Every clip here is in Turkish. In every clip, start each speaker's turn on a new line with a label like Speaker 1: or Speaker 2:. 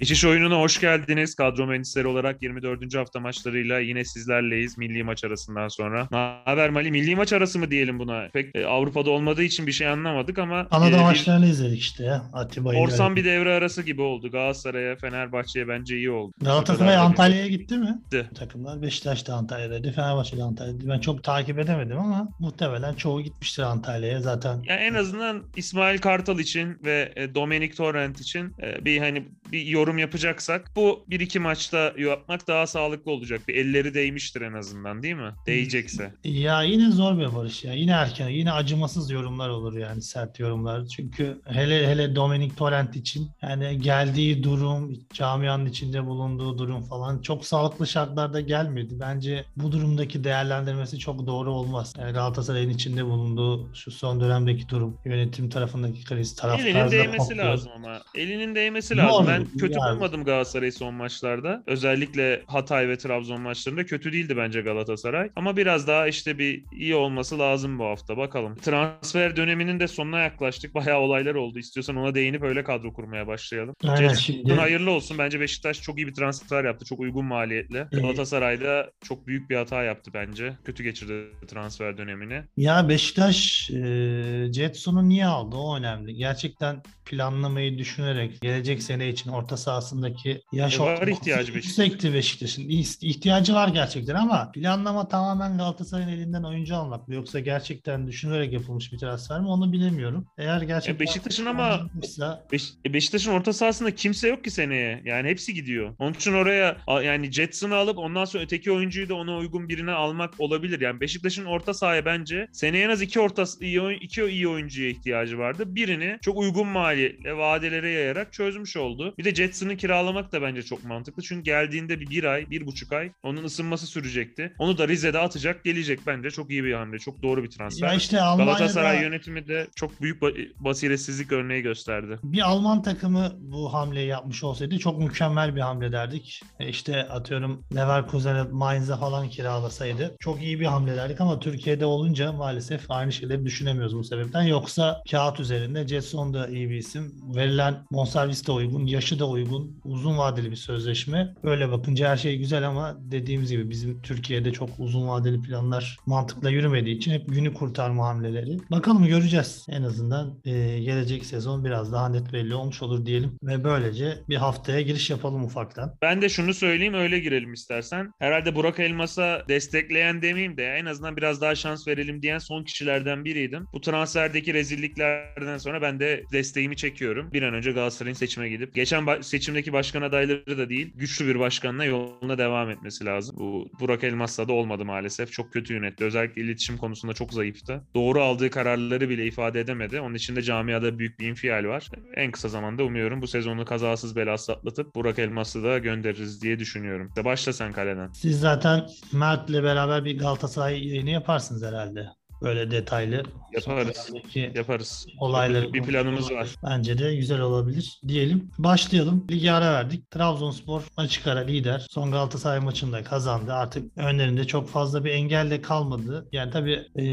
Speaker 1: Geçiş oyununa hoş geldiniz. Kadro mühendisleri olarak 24. hafta maçlarıyla yine sizlerleyiz milli maç arasından sonra. Ne haber Mali? Milli maç arası mı diyelim buna? Pek e, Avrupa'da olmadığı için bir şey anlamadık ama
Speaker 2: Kanada
Speaker 1: e, bir
Speaker 2: maçlarını izledik işte ya. Atiba'yı.
Speaker 1: korsan bir devre arası gibi oldu. Galatasaray'a, Fenerbahçe'ye bence iyi oldu.
Speaker 2: Galatasaray Antalya'ya gitti mi?
Speaker 1: Gitti.
Speaker 2: Takımlar Beşiktaş da Antalya'daydı, Fenerbahçe de Antalya'daydı. Ben çok takip edemedim ama muhtemelen çoğu gitmiştir Antalya'ya zaten.
Speaker 1: Ya en azından İsmail Kartal için ve e, Dominic Torrent için e, bir hani bir yorum yapacaksak bu bir iki maçta yapmak daha sağlıklı olacak. Bir elleri değmiştir en azından değil mi? Değecekse.
Speaker 2: Ya yine zor bir barış ya. Yine erken, yine acımasız yorumlar olur yani sert yorumlar. Çünkü hele hele Dominic Torrent için yani geldiği durum, camianın içinde bulunduğu durum falan çok sağlıklı şartlarda gelmedi. Bence bu durumdaki değerlendirmesi çok doğru olmaz. Yani Galatasaray'ın içinde bulunduğu şu son dönemdeki durum, yönetim tarafındaki kriz, taraftarda
Speaker 1: Elinin değmesi lazım ama. Elinin değmesi lazım.
Speaker 2: olur
Speaker 1: Ben kötü
Speaker 2: yani.
Speaker 1: bulmadım Galatasaray'ı son maçlarda. Özellikle Hatay ve Trabzon maçlarında kötü değildi bence Galatasaray. Ama biraz daha işte bir iyi olması lazım bu hafta. Bakalım. Transfer döneminin de sonuna yaklaştık. Bayağı olaylar oldu. İstiyorsan ona değinip öyle kadro kurmaya başlayalım.
Speaker 2: Aynen şimdi
Speaker 1: hayırlı olsun. Bence Beşiktaş çok iyi bir transfer yaptı. Çok uygun maliyetle.
Speaker 2: Evet.
Speaker 1: Galatasaray'da çok büyük bir hata yaptı bence. Kötü geçirdi transfer dönemini.
Speaker 2: Ya Beşiktaş e, Jetson'u niye aldı? O önemli. Gerçekten planlamayı düşünerek gelecek sene için orta sahasındaki yaş
Speaker 1: E, var ihtiyacı Beşiktaş'ın.
Speaker 2: yüksekti Beşiktaş'ın. İh- İhtiyacı var gerçekten ama planlama tamamen Galatasaray'ın elinden oyuncu almak mı? Yoksa gerçekten düşünülerek yapılmış bir transfer mi? Onu bilemiyorum. Eğer gerçekten
Speaker 1: Beşiktaş'ın ama- Beş- e, Beşiktaş'ın orta sahasında kimse yok ki seneye. Yani hepsi gidiyor. Onun için oraya yani Jetson'ı alıp ondan sonra öteki oyuncuyu da ona uygun birine almak olabilir. Yani Beşiktaş'ın orta sahaya bence seneye en az iki orta iyi, iki iyi oyuncuya ihtiyacı vardı. Birini çok uygun maliyetle vadelere yayarak çözmüş oldu. Bir de Jetson'ı kiralamak da bence çok mantıklı. Çünkü geldiğinde bir, bir ay, bir buçuk ay onun ısınması sürecekti. Onu da Rize'de atacak gelecek bence. Çok iyi bir hamle. Çok doğru bir transfer.
Speaker 2: ya işte Almanya'da
Speaker 1: Galatasaray yönetimi de çok büyük ba- basiretsizlik örneği gösterdi.
Speaker 2: bir Alman takımı bu hamleyi yapmış olsaydı çok mükemmel bir hamle derdik. E İşte atıyorum Leverkusen'e Mainz'e falan kiralasaydı çok iyi bir hamle derdik ama Türkiye'de olunca maalesef aynı şeyleri düşünemiyoruz bu sebepten. Yoksa kağıt üzerinde Jetson da iyi bir isim. Verilen bonservis de uygun, yaşı da uygun, uzun vadeli bir sözleşme. Öyle bakınca her şey güzel ama dediğimiz gibi bizim Türkiye'de çok uzun vadeli planlar mantıkla yürümediği için hep günü kurtarma hamleleri. Bakalım göreceğiz. En azından e, gelecek sezon biraz daha net belli olmuş olur diyelim. Ve böylece bir haftaya giriş yapalım ufaktan.
Speaker 1: Ben de şunu söyleyeyim öyle girelim istersen. Herhalde Burak Elmas'a destekleyen demeyeyim de en azından biraz daha şans verelim diyen son kişilerden biriydim. Bu transferdeki rezilliklerden sonra ben de desteğimi çekiyorum. Bir an önce Galatasaray'ın seçime gidip geçen ba- seçimdeki başkan adayları da değil güçlü bir başkanla yoluna devam etmesi lazım. Bu Burak Elmas'la da olmadı maalesef. Çok kötü yönetti. Özellikle iletişim konusunda çok zayıftı. Doğru aldığı kararları bile ifade edemedi. Onun için de camiada büyük bir infial var. En kısa zamanda umuyorum bu sezonu kazasız belasız atlatıp Burak Elmas'ı da göndeririz diye düşünüyorum. De başla sen kaleden.
Speaker 2: Siz zaten Mert'le beraber bir Galatasaray yayını yaparsınız herhalde. Böyle detaylı.
Speaker 1: Yaparız. Yaparız.
Speaker 2: Olayları
Speaker 1: bir planımız var.
Speaker 2: Bence de güzel olabilir diyelim. Başlayalım. Ligi ara verdik. Trabzonspor açık ara lider. Son Galatasaray maçında kazandı. Artık önlerinde çok fazla bir engel de kalmadı. Yani tabii e,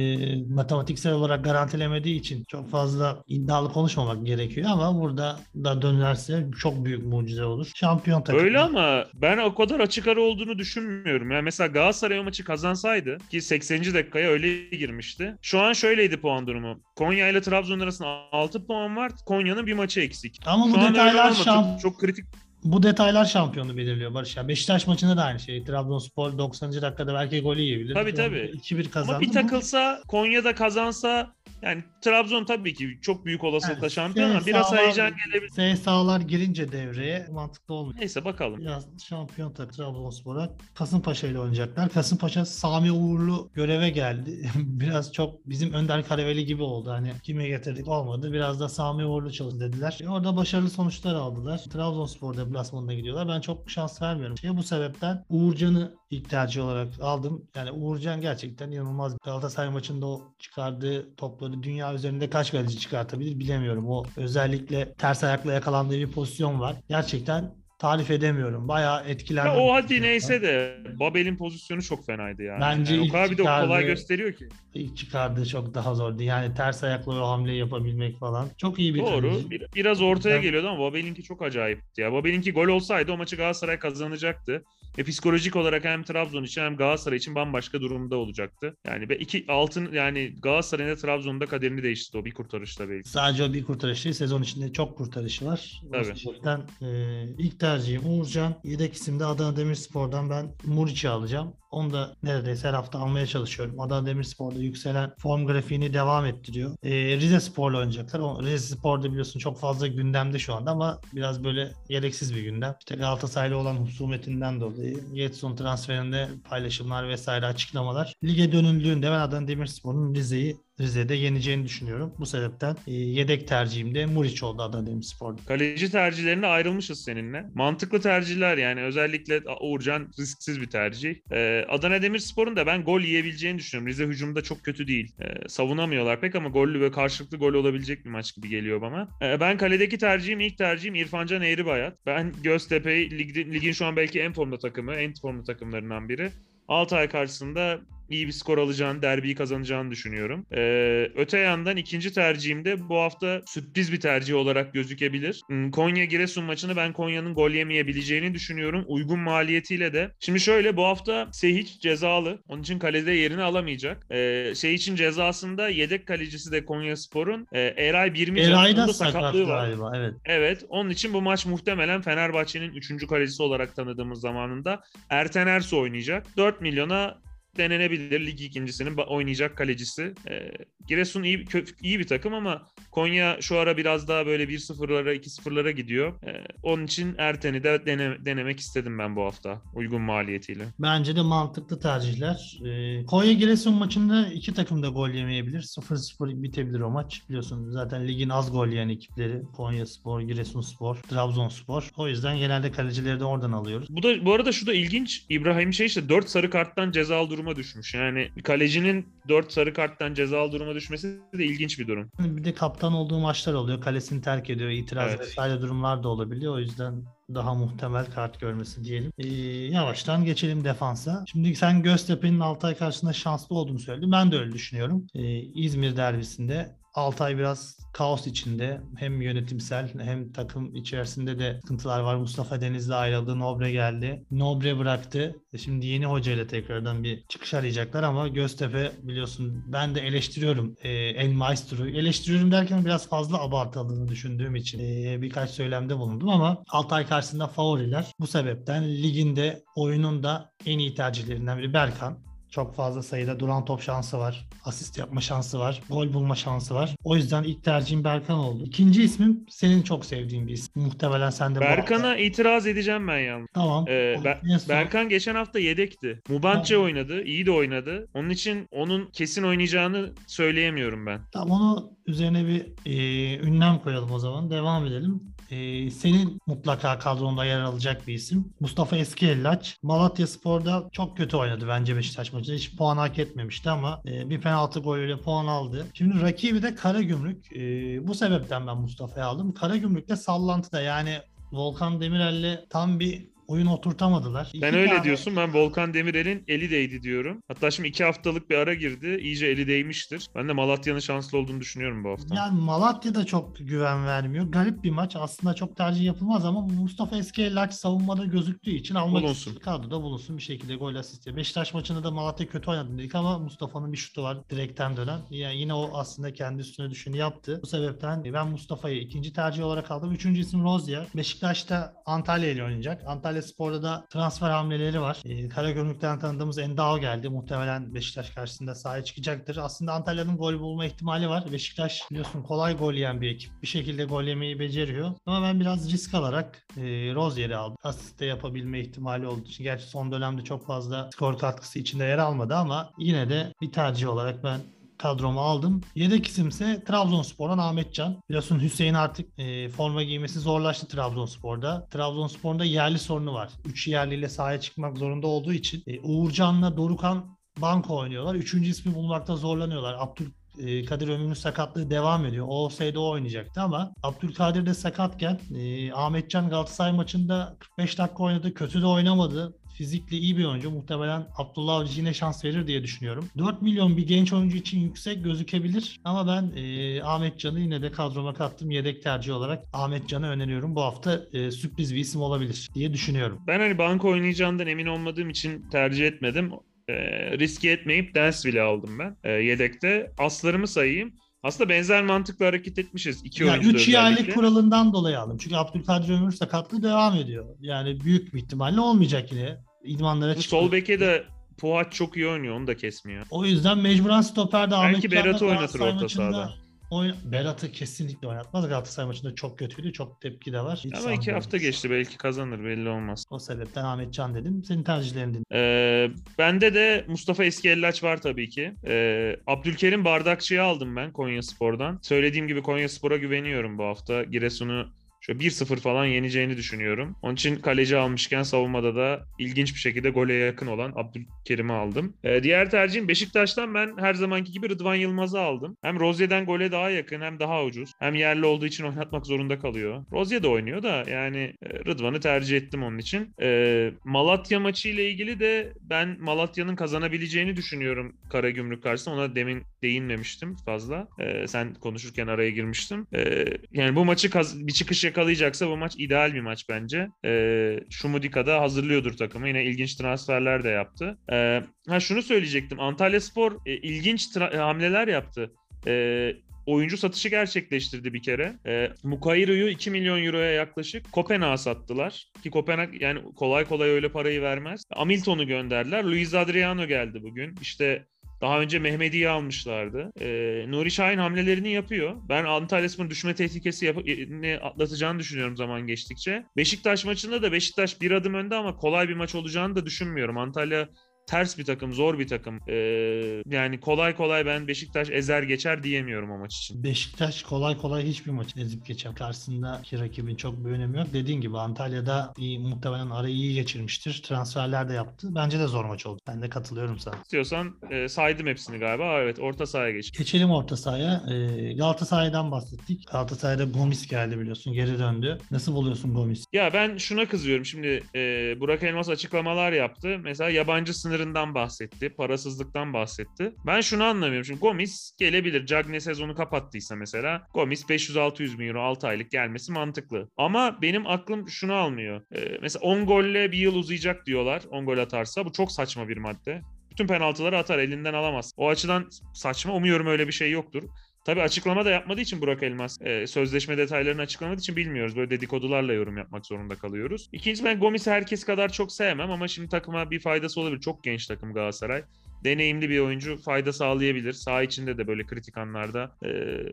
Speaker 2: matematiksel olarak garantilemediği için çok fazla iddialı konuşmamak gerekiyor ama burada da dönerse çok büyük mucize olur. Şampiyon takım.
Speaker 1: Öyle ama ben o kadar açık ara olduğunu düşünmüyorum. Yani mesela Galatasaray maçı kazansaydı ki 80. dakikaya öyle girmişti. Şu an şöyleydi puan durumu. Konya ile Trabzon arasında 6 puan var. Konya'nın bir maçı eksik.
Speaker 2: Ama bu
Speaker 1: Şu
Speaker 2: detaylar şamp
Speaker 1: çok, çok kritik
Speaker 2: Bu detaylar şampiyonu belirliyor Barış. Ya Beşiktaş maçında da aynı şey. Trabzonspor 90. dakikada belki golü yiyebilir.
Speaker 1: Tabii, tabii.
Speaker 2: 2-1 kazandı.
Speaker 1: Ama bir takılsa Konya'da kazansa yani Trabzon tabii ki çok büyük olasılıkla
Speaker 2: Evet,
Speaker 1: şampiyon ama
Speaker 2: şey
Speaker 1: biraz heyecan gelebilir.
Speaker 2: S sağlar girince devreye mantıklı olmuyor.
Speaker 1: Neyse bakalım.
Speaker 2: Biraz şampiyon takım Trabzonspor'a Kasımpaşa ile oynayacaklar. Kasımpaşa Sami Uğurlu göreve geldi. Biraz çok bizim Önder Karaveli gibi oldu. Hani kime getirdik olmadı. Biraz da Sami Uğurlu çalışın dediler. E, orada başarılı sonuçlar aldılar. Trabzonspor deplasmanına gidiyorlar. Ben çok şans vermiyorum. İşte bu sebepten Uğurcan'ı ilk tercih olarak aldım. Yani Uğurcan gerçekten inanılmaz. Galatasaray maçında o çıkardığı topları dünya üzerinde kaç kaleci çıkartabilir bilemiyorum. O özellikle ters ayakla yakalandığı bir pozisyon var. Gerçekten tarif edemiyorum. Bayağı etkilendim.
Speaker 1: Ya o hadi neyse de Babel'in pozisyonu çok fenaydı yani.
Speaker 2: Bence
Speaker 1: Yani o kadar bir de kolay
Speaker 2: çıkardığı-
Speaker 1: gösteriyor ki.
Speaker 2: İlk çıkardığı çok daha zordu. Yani ters ayakla o hamleyi yapabilmek falan. Çok iyi bir
Speaker 1: Doğru.
Speaker 2: kaleci.
Speaker 1: Bir- biraz ortaya
Speaker 2: Ben-
Speaker 1: geliyordu ama Babel'inki çok acayipti ya. Babel'inki gol olsaydı o maçı Galatasaray kazanacaktı. Ve psikolojik olarak hem Trabzon için hem Galatasaray için bambaşka durumda olacaktı. Yani be- iki altın yani Galatasaray'ın da Trabzon'un da kaderini değiştirdi o bir kurtarışla belki.
Speaker 2: Sadece o bir kurtarışı değil, sezon içinde çok kurtarışı var.
Speaker 1: Tabii.
Speaker 2: sebepten e, ilk tercihim Uğurcan. Yedek isimde Adana Demirspor'dan ben Muriç'i alacağım. Onu da neredeyse her hafta almaya çalışıyorum. Adana Demirspor'da yükselen form grafiğini devam ettiriyor. E, Rize Spor'la oynayacaklar. O Rize Spor'da biliyorsun çok fazla gündemde şu anda ama biraz böyle gereksiz bir gündem. İşte Galatasaray'la olan husumetinden dolayı Getson transferinde paylaşımlar vesaire açıklamalar. Lige dönüldüğünde ben Adana Demirspor'un Rize'yi Rize'de yeneceğini düşünüyorum. Bu sebepten e, yedek tercihim de Muriç oldu Adana Demirspor'da.
Speaker 1: Kaleci tercihlerine ayrılmışız seninle. Mantıklı tercihler yani özellikle Uğurcan risksiz bir tercih. Ee, Adana Demirspor'un da ben gol yiyebileceğini düşünüyorum. Rize hücumda çok kötü değil. Ee, savunamıyorlar pek ama gollü ve karşılıklı gol olabilecek bir maç gibi geliyor bana. Ee, ben kaledeki tercihim ilk tercihim İrfancan Eğribayat. Ben Göztepe'yi lig- ligin şu an belki en formda takımı, en formda takımlarından biri. Altay karşısında iyi bir skor alacağını, derbiyi kazanacağını düşünüyorum. Ee, öte yandan ikinci tercihimde bu hafta sürpriz bir tercih olarak gözükebilir. Hmm, Konya Giresun maçını ben Konya'nın gol yemeyebileceğini düşünüyorum. Uygun maliyetiyle de. Şimdi şöyle bu hafta Sehiç cezalı. Onun için kalede yerini alamayacak. Ee, Sehiç'in cezasında yedek kalecisi de Konya Spor'un e, Eray Birmican.
Speaker 2: Eray sakat
Speaker 1: sakatlığı var.
Speaker 2: galiba. Evet.
Speaker 1: Evet, onun için bu maç muhtemelen Fenerbahçe'nin 3. kalecisi olarak tanıdığımız zamanında Erten Ersoy oynayacak. 4 milyona denenebilir lig ikincisinin oynayacak kalecisi. Ee, Giresun iyi, iyi bir takım ama Konya şu ara biraz daha böyle 1-0'lara 2-0'lara gidiyor. Ee, onun için Erten'i de dene- denemek istedim ben bu hafta uygun maliyetiyle.
Speaker 2: Bence de mantıklı tercihler. Ee, Konya Giresun maçında iki takım da gol yemeyebilir. 0-0 bitebilir o maç. Biliyorsun zaten ligin az gol yiyen ekipleri Konya Spor, Giresun Spor, Trabzon Spor. O yüzden genelde kalecileri de oradan alıyoruz.
Speaker 1: Bu da bu arada şu da ilginç. İbrahim şey işte 4 sarı karttan cezalı duruma düşmüş. Yani kalecinin 4 sarı karttan cezalı duruma düşmesi de ilginç bir durum.
Speaker 2: Bir de kaptan olduğu maçlar oluyor. Kalesini terk ediyor. itiraz
Speaker 1: Evet.
Speaker 2: vesaire durumlar da olabiliyor. O yüzden daha muhtemel kart görmesi diyelim. Ee, yavaştan geçelim defansa. Şimdi sen Göztepe'nin Altay karşısında şanslı olduğunu söyledin. Ben de öyle düşünüyorum. Ee, İzmir derbisinde Altay biraz kaos içinde. Hem yönetimsel hem takım içerisinde de sıkıntılar var. Mustafa Denizli ayrıldı. Nobre geldi. Nobre bıraktı. E Şimdi yeni hocayla tekrardan bir çıkış arayacaklar ama Göztepe biliyorsun ben de eleştiriyorum e, El Maestro'yu. Eleştiriyorum derken biraz fazla abartıldığını düşündüğüm için e, birkaç söylemde bulundum ama Altay karşısında favoriler. Bu sebepten liginde oyunun da en iyi tercihlerinden biri Berkan. Çok fazla sayıda duran top şansı var. Asist yapma şansı var. Gol bulma şansı var. O yüzden ilk tercihim Berkan oldu. İkinci ismim senin çok sevdiğin bir isim. Muhtemelen sen de
Speaker 1: Berkan'a itiraz edeceğim ben yalnız.
Speaker 2: Tamam.
Speaker 1: Ee, Ber- Berkan geçen hafta yedekti. Mubance
Speaker 2: Tamam.
Speaker 1: oynadı, iyi de oynadı. Onun için onun kesin oynayacağını söyleyemiyorum ben.
Speaker 2: Tamam onu üzerine bir e, ünlem koyalım o zaman. Devam edelim. E, senin mutlaka kadronda yer alacak bir isim. Mustafa Eskiellaç. Malatya Spor'da çok kötü oynadı bence Beşiktaş maçında. Hiç puan hak etmemişti ama e, bir penaltı golüyle puan aldı. Şimdi rakibi de Karagümrük. E, bu sebepten ben Mustafa'yı aldım. Karagümrük'te sallantıda yani Volkan Demirel'le tam bir oyun oturtamadılar.
Speaker 1: Ben
Speaker 2: İki
Speaker 1: öyle
Speaker 2: tane-
Speaker 1: diyorsun. Ben Volkan Demirel'in eli değdi diyorum. Hatta şimdi iki haftalık bir ara girdi. İyice eli değmiştir. Ben de Malatya'nın şanslı olduğunu düşünüyorum bu hafta.
Speaker 2: Yani Malatya da çok güven vermiyor. Garip bir maç. Aslında çok tercih yapılmaz ama Mustafa Eskiellaç savunmada gözüktüğü için almak
Speaker 1: Bulunsun.
Speaker 2: kadroda bulunsun bir şekilde gol asist. yapıyor. Beşiktaş maçında da Malatya kötü oynadı dedik ama Mustafa'nın bir şutu var direkten dönen. Yani yine o aslında kendi üstüne düşeni yaptı. Bu sebepten ben Mustafa'yı ikinci tercih olarak aldım. Üçüncü isim Rozier. Beşiktaş'ta Antalya ile oynayacak. Antalya Spor'da da transfer hamleleri var. Ee, Karagümrük'ten tanıdığımız Endao geldi. Muhtemelen Beşiktaş karşısında sahaya çıkacaktır. Aslında Antalya'nın gol bulma ihtimali var. Beşiktaş biliyorsun kolay gol yiyen bir ekip. Bir şekilde gol yemeyi beceriyor. Ama ben biraz risk alarak e, Rozier'i aldım. Asist de yapabilme ihtimali olduğu için. Gerçi son dönemde çok fazla skor katkısı içinde yer almadı ama yine de bir tercih olarak ben kadromu aldım. Yedek isimse Trabzonspor'dan Ahmetcan. Biliyorsun Hüseyin artık e, forma giymesi zorlaştı Trabzonspor'da. Trabzonspor'da yerli sorunu var. Üç yerliyle sahaya çıkmak zorunda olduğu için e, Uğurcan'la Dorukan banko oynuyorlar. Üçüncü ismi bulmakta zorlanıyorlar. Abdül e, Kadir Ömür'ün sakatlığı devam ediyor. O olsaydı o oynayacaktı ama Abdülkadir de sakatken e, Ahmetcan Galatasaray maçında 45 dakika oynadı. Kötü de oynamadı fizikli iyi bir oyuncu. Muhtemelen Abdullah Avcı yine şans verir diye düşünüyorum. 4 milyon bir genç oyuncu için yüksek gözükebilir ama ben e, Ahmet Can'ı yine de kadroma kattım. Yedek tercih olarak Ahmet Can'ı öneriyorum. Bu hafta e, sürpriz bir isim olabilir diye düşünüyorum.
Speaker 1: Ben hani banka oynayacağından emin olmadığım için tercih etmedim. E, riske etmeyip Dansville'i aldım ben e, yedekte. Aslarımı sayayım. Aslında benzer mantıkla hareket etmişiz. İki
Speaker 2: ya
Speaker 1: oyuncu
Speaker 2: 3 yerlik kuralından dolayı aldım. Çünkü Abdülkadir Ömür sakatlığı devam ediyor. Yani büyük bir ihtimalle olmayacak yine. İdmanlara çıkıyor.
Speaker 1: Sol beke de Puhat çok iyi oynuyor. Onu da kesmiyor.
Speaker 2: O yüzden mecburen stoperde Ahmet
Speaker 1: Belki Berat'ı oynatır orta sahada.
Speaker 2: Oyna... Berat'ı kesinlikle oynatmaz. Galatasaray maçında çok kötüydü. Çok tepki de var. Hiç
Speaker 1: Ama iki hafta geçti. Belki kazanır. Belli olmaz.
Speaker 2: O sebepten Ahmet Can dedim. Senin tercihlerin dinledim.
Speaker 1: Ee, bende de Mustafa Eskiyellaç var tabii ki. Ee, Abdülkerim Bardakçı'yı aldım ben Konya Spor'dan. Söylediğim gibi Konya Spor'a güveniyorum bu hafta. Giresun'u Şöyle 1-0 falan yeneceğini düşünüyorum. Onun için kaleci almışken savunmada da ilginç bir şekilde gole yakın olan Abdülkerim'i aldım. Ee, diğer tercihim Beşiktaş'tan ben her zamanki gibi Rıdvan Yılmaz'ı aldım. Hem Rozier'den gole daha yakın hem daha ucuz. Hem yerli olduğu için oynatmak zorunda kalıyor. Rozier de oynuyor da yani e, Rıdvan'ı tercih ettim onun için. Ee, Malatya maçı ile ilgili de ben Malatya'nın kazanabileceğini düşünüyorum Karagümrük karşısında. Ona demin değinmemiştim fazla. Ee, sen konuşurken araya girmiştim. Ee, yani bu maçı bir çıkış yakalayacaksa bu maç ideal bir maç bence. Ee, Şumudika da hazırlıyordur takımı. Yine ilginç transferler de yaptı. Ee, ha şunu söyleyecektim. Antalya Spor e, ilginç tra- hamleler yaptı. Ee, oyuncu satışı gerçekleştirdi bir kere. E, Mukairu'yu 2 milyon euroya yaklaşık Kopenhag'a sattılar. Ki Kopenhag yani kolay kolay öyle parayı vermez. Hamilton'u gönderdiler. Luis Adriano geldi bugün. İşte daha önce Mehmedi'yi almışlardı. E, Nuri Şahin hamlelerini yapıyor. Ben Antalya Spor'un düşme tehlikesi yap- ne atlatacağını düşünüyorum zaman geçtikçe. Beşiktaş maçında da Beşiktaş bir adım önde ama kolay bir maç olacağını da düşünmüyorum. Antalya ters bir takım, zor bir takım. Ee, yani kolay kolay ben Beşiktaş ezer geçer diyemiyorum o maç için.
Speaker 2: Beşiktaş kolay kolay hiçbir maçı ezip geçer. Karşısındaki rakibin çok bir önemi yok. Dediğin gibi Antalya'da iyi, muhtemelen arayı iyi geçirmiştir. Transferler de yaptı. Bence de zor maç oldu. Ben de katılıyorum sana.
Speaker 1: İstiyorsan e, saydım hepsini galiba. Evet orta sahaya geç.
Speaker 2: Geçelim orta sahaya. Ee, Galatasaray'dan bahsettik. Galatasaray'da Gomis geldi biliyorsun. Geri döndü. Nasıl buluyorsun Gomis?
Speaker 1: Ya ben şuna kızıyorum. Şimdi e, Burak Elmas açıklamalar yaptı. Mesela yabancı sınırından bahsetti. Parasızlıktan bahsetti. Ben şunu anlamıyorum. Şimdi Gomis gelebilir. Cagne sezonu kapattıysa mesela. Gomis 500-600 bin euro 6 aylık gelmesi mantıklı. Ama benim aklım şunu almıyor. E, mesela 10 golle bir yıl uzayacak diyorlar. 10 gol atarsa. Bu çok saçma bir madde. Bütün penaltıları atar elinden alamaz. O açıdan saçma. Umuyorum öyle bir şey yoktur. Tabii açıklama da yapmadığı için Burak Elmas e, sözleşme detaylarını açıklamadığı için bilmiyoruz. Böyle dedikodularla yorum yapmak zorunda kalıyoruz. İkincisi ben Gomis'i herkes kadar çok sevmem ama şimdi takıma bir faydası olabilir. Çok genç takım Galatasaray. Deneyimli bir oyuncu fayda sağlayabilir. Sağ içinde de böyle kritik anlarda e,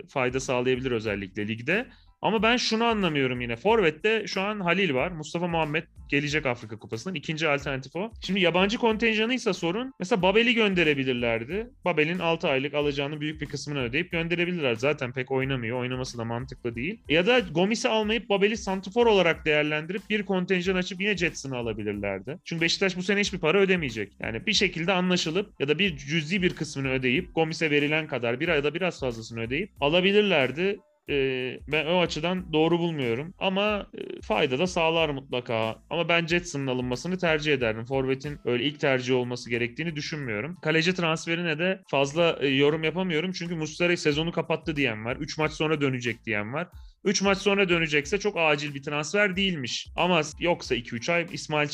Speaker 1: fayda sağlayabilir özellikle ligde. Ama ben şunu anlamıyorum yine. Forvet'te şu an Halil var. Mustafa Muhammed gelecek Afrika Kupası'nın. ikinci alternatif o. Şimdi yabancı kontenjanıysa sorun. Mesela Babel'i gönderebilirlerdi. Babel'in 6 aylık alacağını büyük bir kısmını ödeyip gönderebilirler. Zaten pek oynamıyor. Oynaması da mantıklı değil. Ya da Gomis'i almayıp Babel'i santifor olarak değerlendirip bir kontenjan açıp yine Jetson'ı alabilirlerdi. Çünkü Beşiktaş bu sene hiçbir para ödemeyecek. Yani bir şekilde anlaşılıp ya da bir cüzi bir kısmını ödeyip Gomis'e verilen kadar bir ya da biraz fazlasını ödeyip alabilirlerdi. Ee, ben o açıdan doğru bulmuyorum. Ama e, fayda da sağlar mutlaka. Ama ben Jetson'ın alınmasını tercih ederdim. Forvet'in öyle ilk tercih olması gerektiğini düşünmüyorum. Kaleci transferine de fazla e, yorum yapamıyorum. Çünkü Muslera sezonu kapattı diyen var. 3 maç sonra dönecek diyen var. 3 maç sonra dönecekse çok acil bir transfer değilmiş. Ama yoksa 2-3 ay İsmail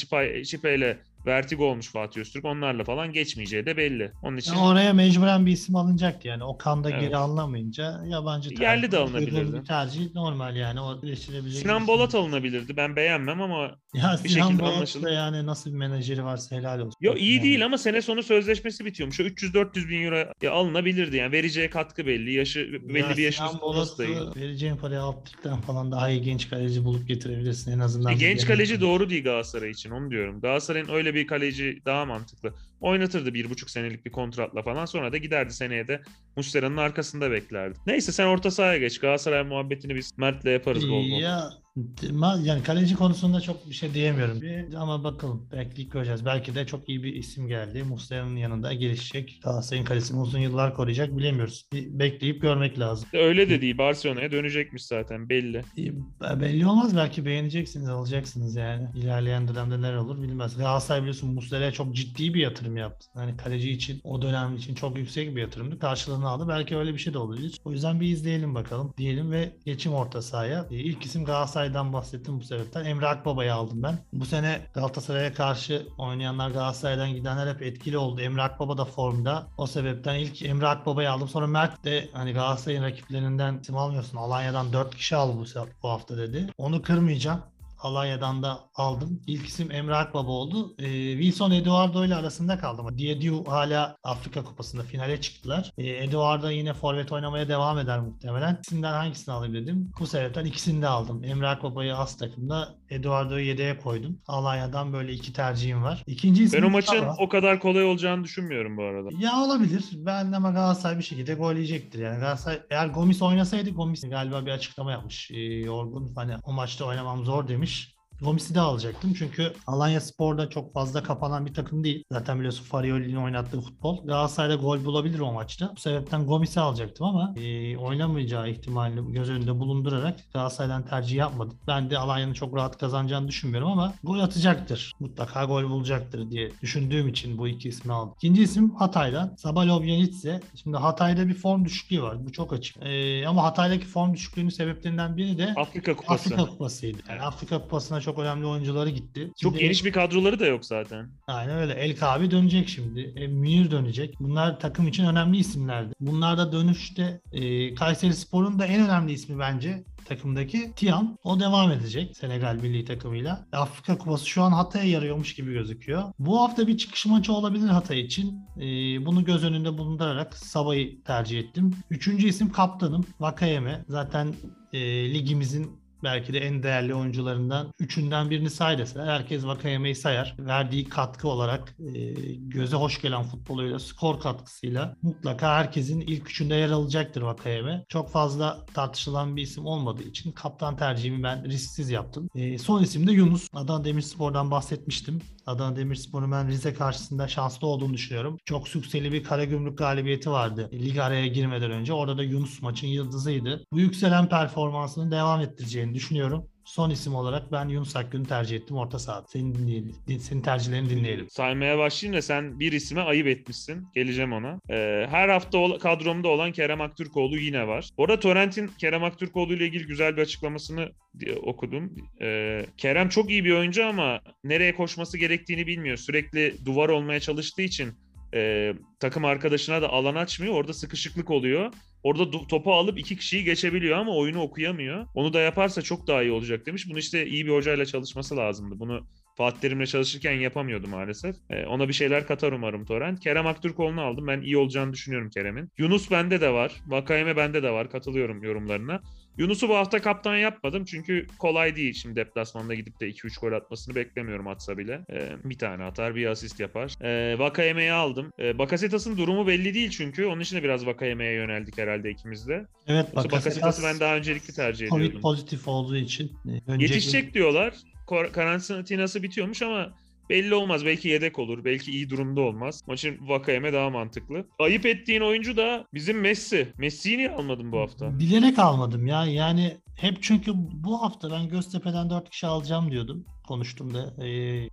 Speaker 1: Çipe ile Vertigo olmuş Fatih Öztürk. Onlarla falan geçmeyeceği de belli. Onun için
Speaker 2: Yani oraya mecburen bir isim alınacaktı yani. Okan da
Speaker 1: Evet.
Speaker 2: geri alınamayınca yabancı tercih.
Speaker 1: Yerli de alınabilirdi.
Speaker 2: Bir tercih normal yani. O
Speaker 1: Sinan Bolat
Speaker 2: isim.
Speaker 1: alınabilirdi. Ben beğenmem ama
Speaker 2: Ya
Speaker 1: bir
Speaker 2: Sinan
Speaker 1: şekilde
Speaker 2: Bolat
Speaker 1: anlaşıldı.
Speaker 2: da yani nasıl bir menajeri varsa helal olsun.
Speaker 1: Yo iyi
Speaker 2: Yani.
Speaker 1: değil ama sene sonu sözleşmesi bitiyormuş. Şu 300-400 bin euro alınabilirdi yani. Vereceği katkı belli. Yaşı belli
Speaker 2: Ya
Speaker 1: bir yaş
Speaker 2: Sinan
Speaker 1: üstü da iyi.
Speaker 2: Vereceğin parayı Altlık'tan falan daha iyi genç kaleci bulup getirebilirsin en azından.
Speaker 1: E, genç- kaleci doğru değil Galatasaray için onu diyorum. Galatasaray'ın öyle bir kaleci daha mantıklı. Oynatırdı bir buçuk senelik bir kontratla falan sonra da giderdi seneye de Muslera'nın arkasında beklerdi. Neyse sen orta sahaya geç. Galatasaray muhabbetini biz Mert'le yaparız bol bol.
Speaker 2: Ya Yani kaleci konusunda çok bir şey diyemiyorum. Bir- Ama bakalım. Bekleyip göreceğiz. Belki de çok iyi bir isim geldi. Muslera'nın yanında gelişecek. Galatasaray'ın kalesini uzun yıllar koruyacak bilemiyoruz. Bir bekleyip görmek lazım.
Speaker 1: Öyle de değil. Barcelona'ya dönecekmiş zaten belli.
Speaker 2: E, Belli olmaz. Belki beğeneceksiniz, alacaksınız yani. İlerleyen dönemde neler olur bilmez. Galatasaray biliyorsun Muslera'ya çok ciddi bir yatırım yaptı. Hani kaleci için o dönem için çok yüksek bir yatırımdı. Karşılığını aldı. Belki öyle bir şey de olabilir. O yüzden bir izleyelim bakalım diyelim ve geçim orta sahaya. E, İlk isim Galatasaray'dan bahsettim bu sebepten. Emre Akbaba'yı aldım ben. Bu sene Galatasaray'a karşı oynayanlar Galatasaray'dan gidenler hep etkili oldu. Emre Akbaba da formda. O sebepten ilk Emre Akbaba'yı aldım. Sonra Mert de hani Galatasaray'ın rakiplerinden isim almıyorsun. Alanya'dan 4 kişi al bu, bu hafta dedi. Onu kırmayacağım. Alanya'dan da aldım. İlk isim Emre Akbaba oldu. Ee, Wilson Eduardo ile arasında kaldım. Diediu hala Afrika Kupası'nda finale çıktılar. Ee, Eduardo yine forvet oynamaya devam eder muhtemelen. İkisinden hangisini alayım dedim. Bu sebepten ikisini de aldım. Emre Akbaba'yı az takımda, Eduardo'yu yedeğe koydum. Alanya'dan böyle iki tercihim var. İkinci isim
Speaker 1: Ben o maçın
Speaker 2: Mustafa.
Speaker 1: o kadar kolay olacağını düşünmüyorum bu arada.
Speaker 2: Ya olabilir. Ben ama Galatasaray bir şekilde gol yiyecektir. Yani Galatasaray eğer Gomis oynasaydı Gomis galiba bir açıklama yapmış. Ee, yorgun hani o maçta oynamam zor demiş. Gomis'i de alacaktım çünkü Alanya Spor'da çok fazla kapanan bir takım değil. Zaten biliyorsun Farioli'nin oynattığı futbol. Galatasaray'da gol bulabilir o maçta. Bu sebepten Gomis'i alacaktım ama e, oynamayacağı ihtimalini göz önünde bulundurarak Galatasaray'dan tercih yapmadım. Ben de Alanya'nın çok rahat kazanacağını düşünmüyorum ama gol atacaktır. Mutlaka gol bulacaktır diye düşündüğüm için bu iki ismi aldım. İkinci isim Hatay'dan. Sabalov Yanitse. Şimdi Hatay'da bir form düşüklüğü var. Bu çok açık. E, ama Hatay'daki form düşüklüğünün sebeplerinden biri de
Speaker 1: Afrika Kupası.
Speaker 2: Afrika Kupası'ydı. Yani Afrika Kupası'na çok önemli oyuncuları gitti.
Speaker 1: Çok
Speaker 2: Şimdi-
Speaker 1: geniş bir kadroları da yok zaten.
Speaker 2: Aynen öyle. El Kabi dönecek şimdi. E, Münir dönecek. Bunlar takım için önemli isimlerdi. Bunlar da dönüşte e, Kayseri Spor'un da en önemli ismi bence takımdaki Tiam. O devam edecek Senegal milli takımıyla. Afrika Kupası şu an Hatay'a yarıyormuş gibi gözüküyor. Bu hafta bir çıkış maçı olabilir Hatay için. E, bunu göz önünde bulundurarak Sabah'ı tercih ettim. Üçüncü isim kaptanım Vakayeme. Zaten e, ligimizin belki de en değerli oyuncularından üçünden birini say deseler herkes Vakayeme'yi sayar. Verdiği katkı olarak e, göze hoş gelen futboluyla, skor katkısıyla mutlaka herkesin ilk üçünde yer alacaktır Vakayeme. Çok fazla tartışılan bir isim olmadığı için kaptan tercihimi ben risksiz yaptım. E, son isim de Yunus. Adana Demirspor'dan bahsetmiştim. Adana Demirspor'un ben Rize karşısında şanslı olduğunu düşünüyorum. Çok sükseli bir Karagümrük galibiyeti vardı lig araya girmeden önce. Orada da Yunus maçın yıldızıydı. Bu yükselen performansını devam ettireceğini düşünüyorum. Son isim olarak ben Yunus Akgün'ü tercih ettim orta sahada. Senin, dinleyelim, din- senin tercihlerini dinleyelim.
Speaker 1: Saymaya başlayayım da sen bir isime ayıp etmişsin. Geleceğim ona. Ee, her hafta ol- kadromda olan Kerem Aktürkoğlu yine var. Orada Torrent'in Kerem Aktürkoğlu ile ilgili güzel bir açıklamasını diye okudum. Ee, Kerem çok iyi bir oyuncu ama nereye koşması gerektiğini bilmiyor. Sürekli duvar olmaya çalıştığı için e, takım arkadaşına da alan açmıyor. Orada sıkışıklık oluyor. Orada topu alıp iki kişiyi geçebiliyor ama oyunu okuyamıyor. Onu da yaparsa çok daha iyi olacak demiş. Bunu işte iyi bir hocayla çalışması lazımdı. Bunu Fatih Terim'le çalışırken yapamıyordu maalesef. Ee, ona bir şeyler katar umarım Torrent. Kerem Aktürkoğlu'nu aldım. Ben iyi olacağını düşünüyorum Kerem'in. Yunus bende de var. Vakayeme bende de var. Katılıyorum yorumlarına. Yunus'u bu hafta kaptan yapmadım çünkü kolay değil. Şimdi deplasmanda gidip de 2-3 gol atmasını beklemiyorum atsa bile. Ee, bir tane atar, bir asist yapar. Ee, Vakayeme'yi aldım. Ee, Bakasetas'ın durumu belli değil çünkü. Onun için de biraz Vakayeme'ye yöneldik herhalde ikimiz de.
Speaker 2: Evet
Speaker 1: Yoksa Bakasetas'ı ben daha öncelikli tercih
Speaker 2: Covid
Speaker 1: ediyordum.
Speaker 2: pozitif olduğu için e, önceki-
Speaker 1: Yetişecek diyorlar. Kor- Karantinası bitiyormuş ama belli olmaz. Belki yedek olur. Belki iyi durumda olmaz. İçin Vakayeme daha mantıklı. Ayıp ettiğin oyuncu da bizim Messi. Messi'yi niye almadın bu hafta?
Speaker 2: Bilerek almadım ya. Yani hep çünkü bu hafta ben Göztepe'den 4 kişi alacağım diyordum. Konuştum da e,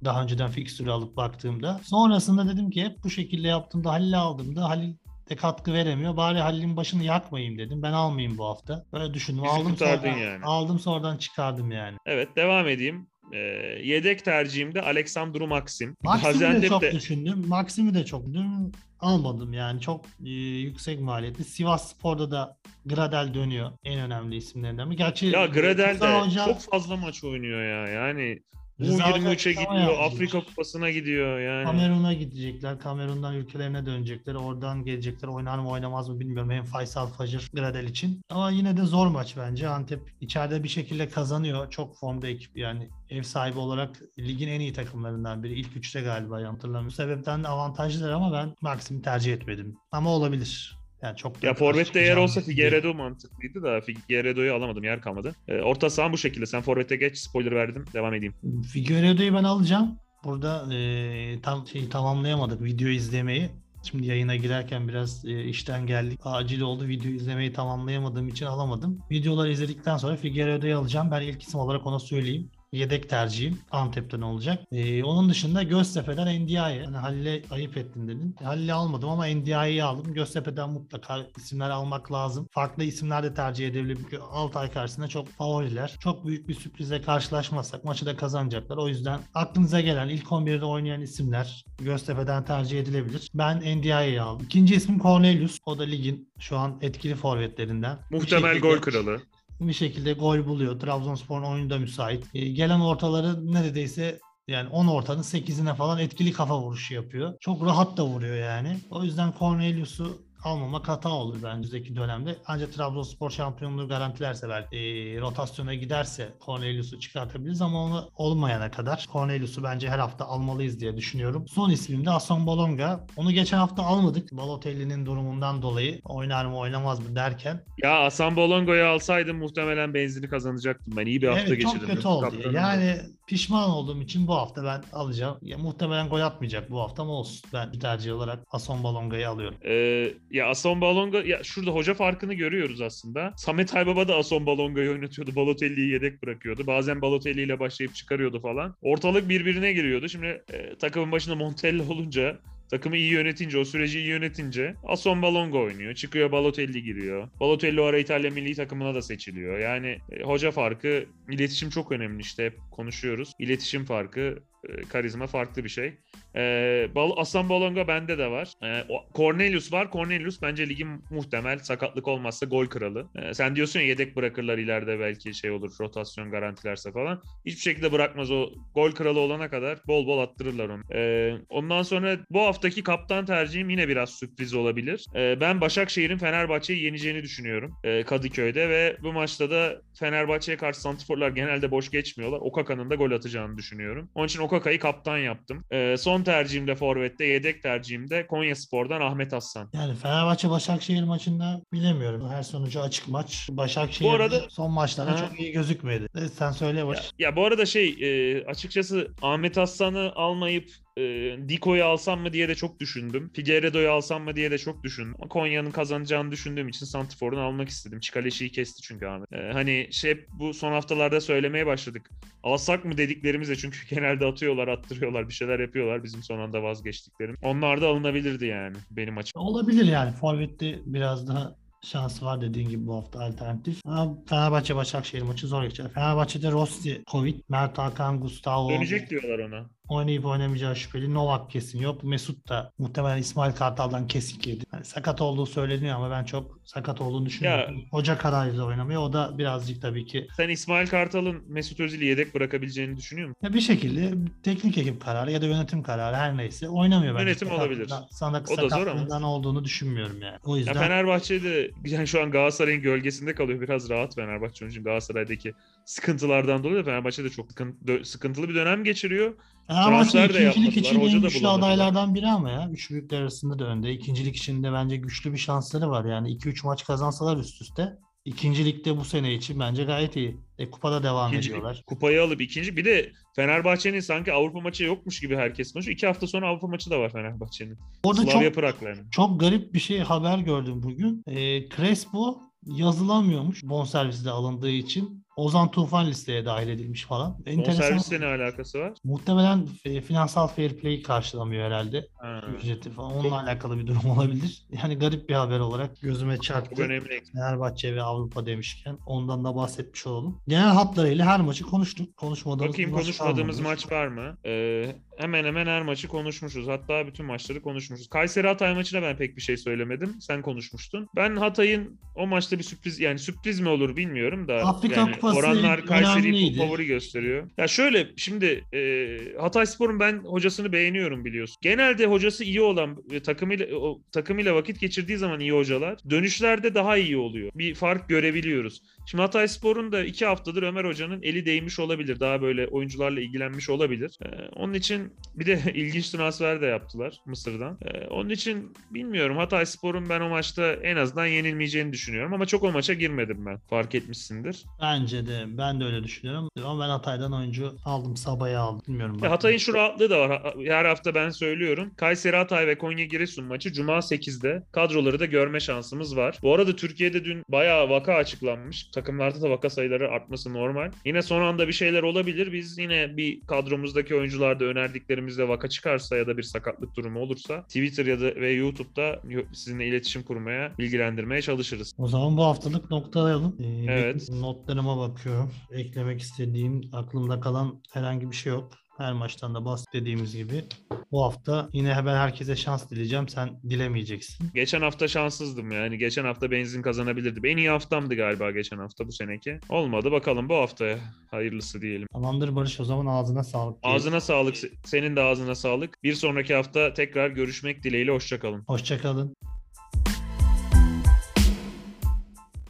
Speaker 2: daha önceden fikstürü alıp baktığımda. Sonrasında dedim ki hep bu şekilde yaptığımda Halil'i aldığımda Halil de katkı veremiyor. Bari Halil'in başını yakmayayım dedim. Ben almayayım bu hafta. Böyle düşündüm.
Speaker 1: Bizi
Speaker 2: aldım
Speaker 1: kurtardın
Speaker 2: sonra,
Speaker 1: yani.
Speaker 2: aldım sonradan çıkardım yani.
Speaker 1: Evet devam edeyim. Ee, yedek tercihimde Alexandru Maxim.
Speaker 2: Maxim'i de çok düşündüm. Maxim'i de çok düşündüm. Almadım yani. Çok e, yüksek maliyetli. Sivas Spor'da da Gradel dönüyor. En önemli isimlerinden biri. Gerçi
Speaker 1: Ya Gradel de
Speaker 2: Hoca-
Speaker 1: çok fazla maç oynuyor ya. Yani U23'e
Speaker 2: açıklama
Speaker 1: gidiyor. Afrika Kupası'na gidiyor yani.
Speaker 2: Kamerun'a gidecekler. Kamerun'dan ülkelerine dönecekler. Oradan gelecekler. Oynar mı oynamaz mı bilmiyorum. Hem Faysal Fajr Gradel için. Ama yine de zor maç bence. Antep içeride bir şekilde kazanıyor. Çok formda ekip yani. Ev sahibi olarak ligin en iyi takımlarından biri. İlk üçte galiba hatırlamıyorum. Sebepten de avantajlılar ama ben Maxim'i tercih etmedim. Ama olabilir. Yani çok
Speaker 1: Ya forvette
Speaker 2: çıkacağını
Speaker 1: olsa
Speaker 2: değil.
Speaker 1: Figueiredo mantıklıydı da Figueiredo'yu alamadım yer kalmadı. Ee, orta sahan bu şekilde. Sen forvette geç spoiler verdim. Devam edeyim.
Speaker 2: Figueiredo'yu ben alacağım. Burada e, tam şeyi tamamlayamadık video izlemeyi. Şimdi yayına girerken biraz e, işten geldik. Acil oldu. Video izlemeyi tamamlayamadığım için alamadım. Videoları izledikten sonra Figueiredo'yu alacağım. Ben ilk isim olarak ona söyleyeyim. Yedek tercihim Antep'ten olacak. E, onun dışında Göztepe'den Ndiaye. Hani Halil'e ayıp ettin dedin. E, Halil'i almadım ama Ndiaye'yi aldım. Göztepe'den mutlaka isimler almak lazım. Farklı isimler de tercih edebilir. Çünkü Altay karşısında çok favoriler. Çok büyük bir sürprize karşılaşmazsak maçı da kazanacaklar. O yüzden aklınıza gelen ilk 11'de oynayan isimler Göztepe'den tercih edilebilir. Ben Ndiaye'yi aldım. İkinci ismim Cornelius. O da ligin şu an etkili forvetlerinden.
Speaker 1: Muhtemel
Speaker 2: şekilde-
Speaker 1: gol kralı.
Speaker 2: Bir şekilde gol buluyor. Trabzonspor'un oyunu da müsait. E, gelen ortaları neredeyse yani 10 ortanın 8'ine falan etkili kafa vuruşu yapıyor. Çok rahat da vuruyor yani. O yüzden Cornelius'u almamak hata olur bence dönemde. Ancak Trabzonspor şampiyonluğu garantilerse belki e, rotasyona giderse Cornelius'u çıkartabiliriz ama onu olmayana kadar Cornelius'u bence her hafta almalıyız diye düşünüyorum. Son ismim de Aston Bolonga. Onu geçen hafta almadık. Balotelli'nin durumundan dolayı oynar mı oynamaz mı derken
Speaker 1: Ya Hasan Bolongo'yu alsaydım muhtemelen benzini kazanacaktım. Ben iyi bir hafta
Speaker 2: evet,
Speaker 1: geçirdim.
Speaker 2: çok kötü oldu.
Speaker 1: Kaptanım.
Speaker 2: Yani pişman olduğum için bu hafta ben alacağım. Ya, muhtemelen gol atmayacak bu hafta ama olsun. Ben bir tercih olarak Ason Balonga'yı alıyorum.
Speaker 1: Ee, ya Ason Balonga ya şurada hoca farkını görüyoruz aslında. Samet Aybaba da Ason Balonga'yı oynatıyordu. Balotelli'yi yedek bırakıyordu. Bazen Balotelli ile başlayıp çıkarıyordu falan. Ortalık birbirine giriyordu. Şimdi e, takımın başında Montella olunca Takımı iyi yönetince, o süreci iyi yönetince Aston Balongo oynuyor. Çıkıyor Balotelli giriyor. Balotelli o ara İtalya milli takımına da seçiliyor. Yani e, hoca farkı, iletişim çok önemli işte hep konuşuyoruz. İletişim farkı, e, karizma farklı bir şey. E, Bal- Aslan Balonga bende de var. E, o- Cornelius var. Cornelius bence ligin muhtemel sakatlık olmazsa gol kralı. E, sen diyorsun ya yedek bırakırlar ileride belki şey olur rotasyon garantilerse falan. Hiçbir şekilde bırakmaz o gol kralı olana kadar bol bol attırırlar onu. E, ondan sonra bu haftaki kaptan tercihim yine biraz sürpriz olabilir. E, ben Başakşehir'in Fenerbahçe'yi yeneceğini düşünüyorum e, Kadıköy'de ve bu maçta da Fenerbahçe'ye karşı santiforlar genelde boş geçmiyorlar. Okaka'nın da gol atacağını düşünüyorum. Onun için Okaka'yı kaptan yaptım. E, son tercihim de Forvet'te, yedek tercihim de Konya Spor'dan Ahmet Aslan.
Speaker 2: Yani Fenerbahçe Başakşehir maçında bilemiyorum. Her sonucu açık maç. Başakşehir
Speaker 1: Bu arada-
Speaker 2: son maçlarda
Speaker 1: Ha.
Speaker 2: çok iyi gözükmedi. Evet, sen söyle
Speaker 1: Ya,
Speaker 2: baş.
Speaker 1: ya bu arada şey e, açıkçası Ahmet Aslan'ı almayıp e, Diko'yu alsam mı diye de çok düşündüm. Figueiredo'yu alsam mı diye de çok düşündüm. Ama Konya'nın kazanacağını düşündüğüm için Santifor'unu almak istedim. Çikaleşi'yi kesti çünkü Ahmet. E, hani şey bu son haftalarda söylemeye başladık. Alsak mı dediklerimizde çünkü genelde atıyorlar, attırıyorlar, bir şeyler yapıyorlar bizim son anda vazgeçtiklerim. Onlar da alınabilirdi yani benim açım.
Speaker 2: Olabilir yani. Forvet'te biraz daha şansı var dediğin gibi bu hafta alternatif. Ama Fenerbahçe Başakşehir maçı zor geçer. Fenerbahçe'de Rossi, Covid, Mert Hakan, Gustavo
Speaker 1: Dönecek diyorlar ona.
Speaker 2: Oynayıp oynamayacağı şüpheli. Novak kesin yok. Mesut da muhtemelen İsmail Kartal'dan kesik yedi. Yani sakat olduğu söyleniyor ama ben çok sakat olduğunu düşünüyorum. Hoca kararıyla oynamıyor. O da birazcık tabii ki
Speaker 1: Sen İsmail Kartal'ın Mesut Özil'i yedek bırakabileceğini düşünüyor musun?
Speaker 2: ya bir şekilde teknik ekip kararı ya da yönetim kararı her neyse oynamıyor bence.
Speaker 1: Yönetim olabilir.
Speaker 2: Sana
Speaker 1: O da zor ama.
Speaker 2: olduğunu düşünmüyorum yani. O
Speaker 1: Ya
Speaker 2: yüzden
Speaker 1: Fenerbahçe'de yani şu an Galatasaray'ın gölgesinde kalıyor. Biraz rahat Fenerbahçe. Onun için Galatasaray'daki sıkıntılardan dolayı da Fenerbahçe de çok sıkıntılı bir dönem geçiriyor. Transfer de
Speaker 2: ikincilik için
Speaker 1: hoca
Speaker 2: en güçlü adaylardan biri ama ya. Üç büyükler arasında da önde. İkincilik için de bence güçlü bir şansları var. Yani 2-3 maç kazansalar üst üste. İkincilikte bu sene için bence gayet iyi. E, kupada devam
Speaker 1: İkinci
Speaker 2: ediyorlar.
Speaker 1: kupayı alıp ikinci. Bir de Fenerbahçe'nin sanki Avrupa maçı yokmuş gibi herkes konuşuyor. İki hafta sonra Avrupa maçı da var Fenerbahçe'nin.
Speaker 2: Orada
Speaker 1: Slavia
Speaker 2: çok
Speaker 1: Prag'la yani.
Speaker 2: çok garip bir şey haber gördüm bugün. E, Crespo yazılamıyormuş bonservisle alındığı için. Ozan Tufan listeye dahil edilmiş falan. Enteresan.
Speaker 1: servisle ne alakası var?
Speaker 2: Muhtemelen e, finansal fair play karşılamıyor herhalde.
Speaker 1: Ha,
Speaker 2: Ücreti falan. Onunla alakalı bir durum olabilir. Yani garip bir haber olarak gözüme
Speaker 1: çok
Speaker 2: çarptı.
Speaker 1: önemli.
Speaker 2: Fenerbahçe ve Avrupa demişken ondan da bahsetmiş olalım. Genel hatlarıyla her maçı konuştuk. Konuşmadığımız
Speaker 1: Bakayım
Speaker 2: maç
Speaker 1: konuşmadığımız
Speaker 2: kalmadı.
Speaker 1: maç var mı? Ee, hemen hemen her maçı konuşmuşuz. Hatta bütün maçları konuşmuşuz. Kayseri Hatay maçına ben pek bir şey söylemedim. Sen konuşmuştun. Ben Hatay'ın o maçta bir sürpriz yani sürpriz mi olur bilmiyorum da.
Speaker 2: Afrika
Speaker 1: yani,
Speaker 2: Kupası
Speaker 1: Oranlar Kayseri'yi favori gösteriyor. Ya şöyle şimdi e, Hatayspor'un ben hocasını beğeniyorum biliyorsun. Genelde hocası iyi olan e, takımıyla o, takımıyla vakit geçirdiği zaman iyi hocalar dönüşlerde daha iyi oluyor. Bir fark görebiliyoruz. Şimdi Hatayspor'un da iki haftadır Ömer Hoca'nın eli değmiş olabilir. Daha böyle oyuncularla ilgilenmiş olabilir. E, onun için bir de ilginç transfer de yaptılar Mısır'dan. E, onun için bilmiyorum Hatayspor'un ben o maçta en azından yenilmeyeceğini düşünüyorum. Ama çok o maça girmedim ben. Fark etmişsindir.
Speaker 2: Bence de ben de öyle düşünüyorum. Ama ben Hatay'dan oyuncu aldım. Sabah'ı aldım. Bilmiyorum.
Speaker 1: Ya Hatay'ın şu rahatlığı da var. Her hafta ben söylüyorum. Kayseri Hatay ve Konya Giresun maçı Cuma 8'de. Kadroları da görme şansımız var. Bu arada Türkiye'de dün bayağı vaka açıklanmış. Takımlarda da vaka sayıları artması normal. Yine son anda bir şeyler olabilir. Biz yine bir kadromuzdaki oyuncularda önerdiklerimizde vaka çıkarsa ya da bir sakatlık durumu olursa Twitter ya da ve YouTube'da yo- sizinle iletişim kurmaya, bilgilendirmeye çalışırız.
Speaker 2: O zaman bu haftalık noktalayalım. Ee,
Speaker 1: Evet.
Speaker 2: Notlarıma bakıyorum. Eklemek istediğim, aklımda kalan herhangi bir şey yok. Her maçtan da bahsettiğimiz gibi. Bu hafta yine ben herkese şans dileyeceğim. Sen dilemeyeceksin.
Speaker 1: Geçen hafta şanssızdım yani. Geçen hafta benzin kazanabilirdim. En iyi haftamdı galiba geçen hafta bu seneki. Olmadı bakalım bu haftaya. Hayırlısı diyelim.
Speaker 2: Tamamdır Barış o zaman ağzına sağlık. diyelim.
Speaker 1: Ağzına sağlık. Senin de ağzına sağlık. Bir sonraki hafta tekrar görüşmek dileğiyle. Hoşçakalın.
Speaker 2: Hoşça kalın.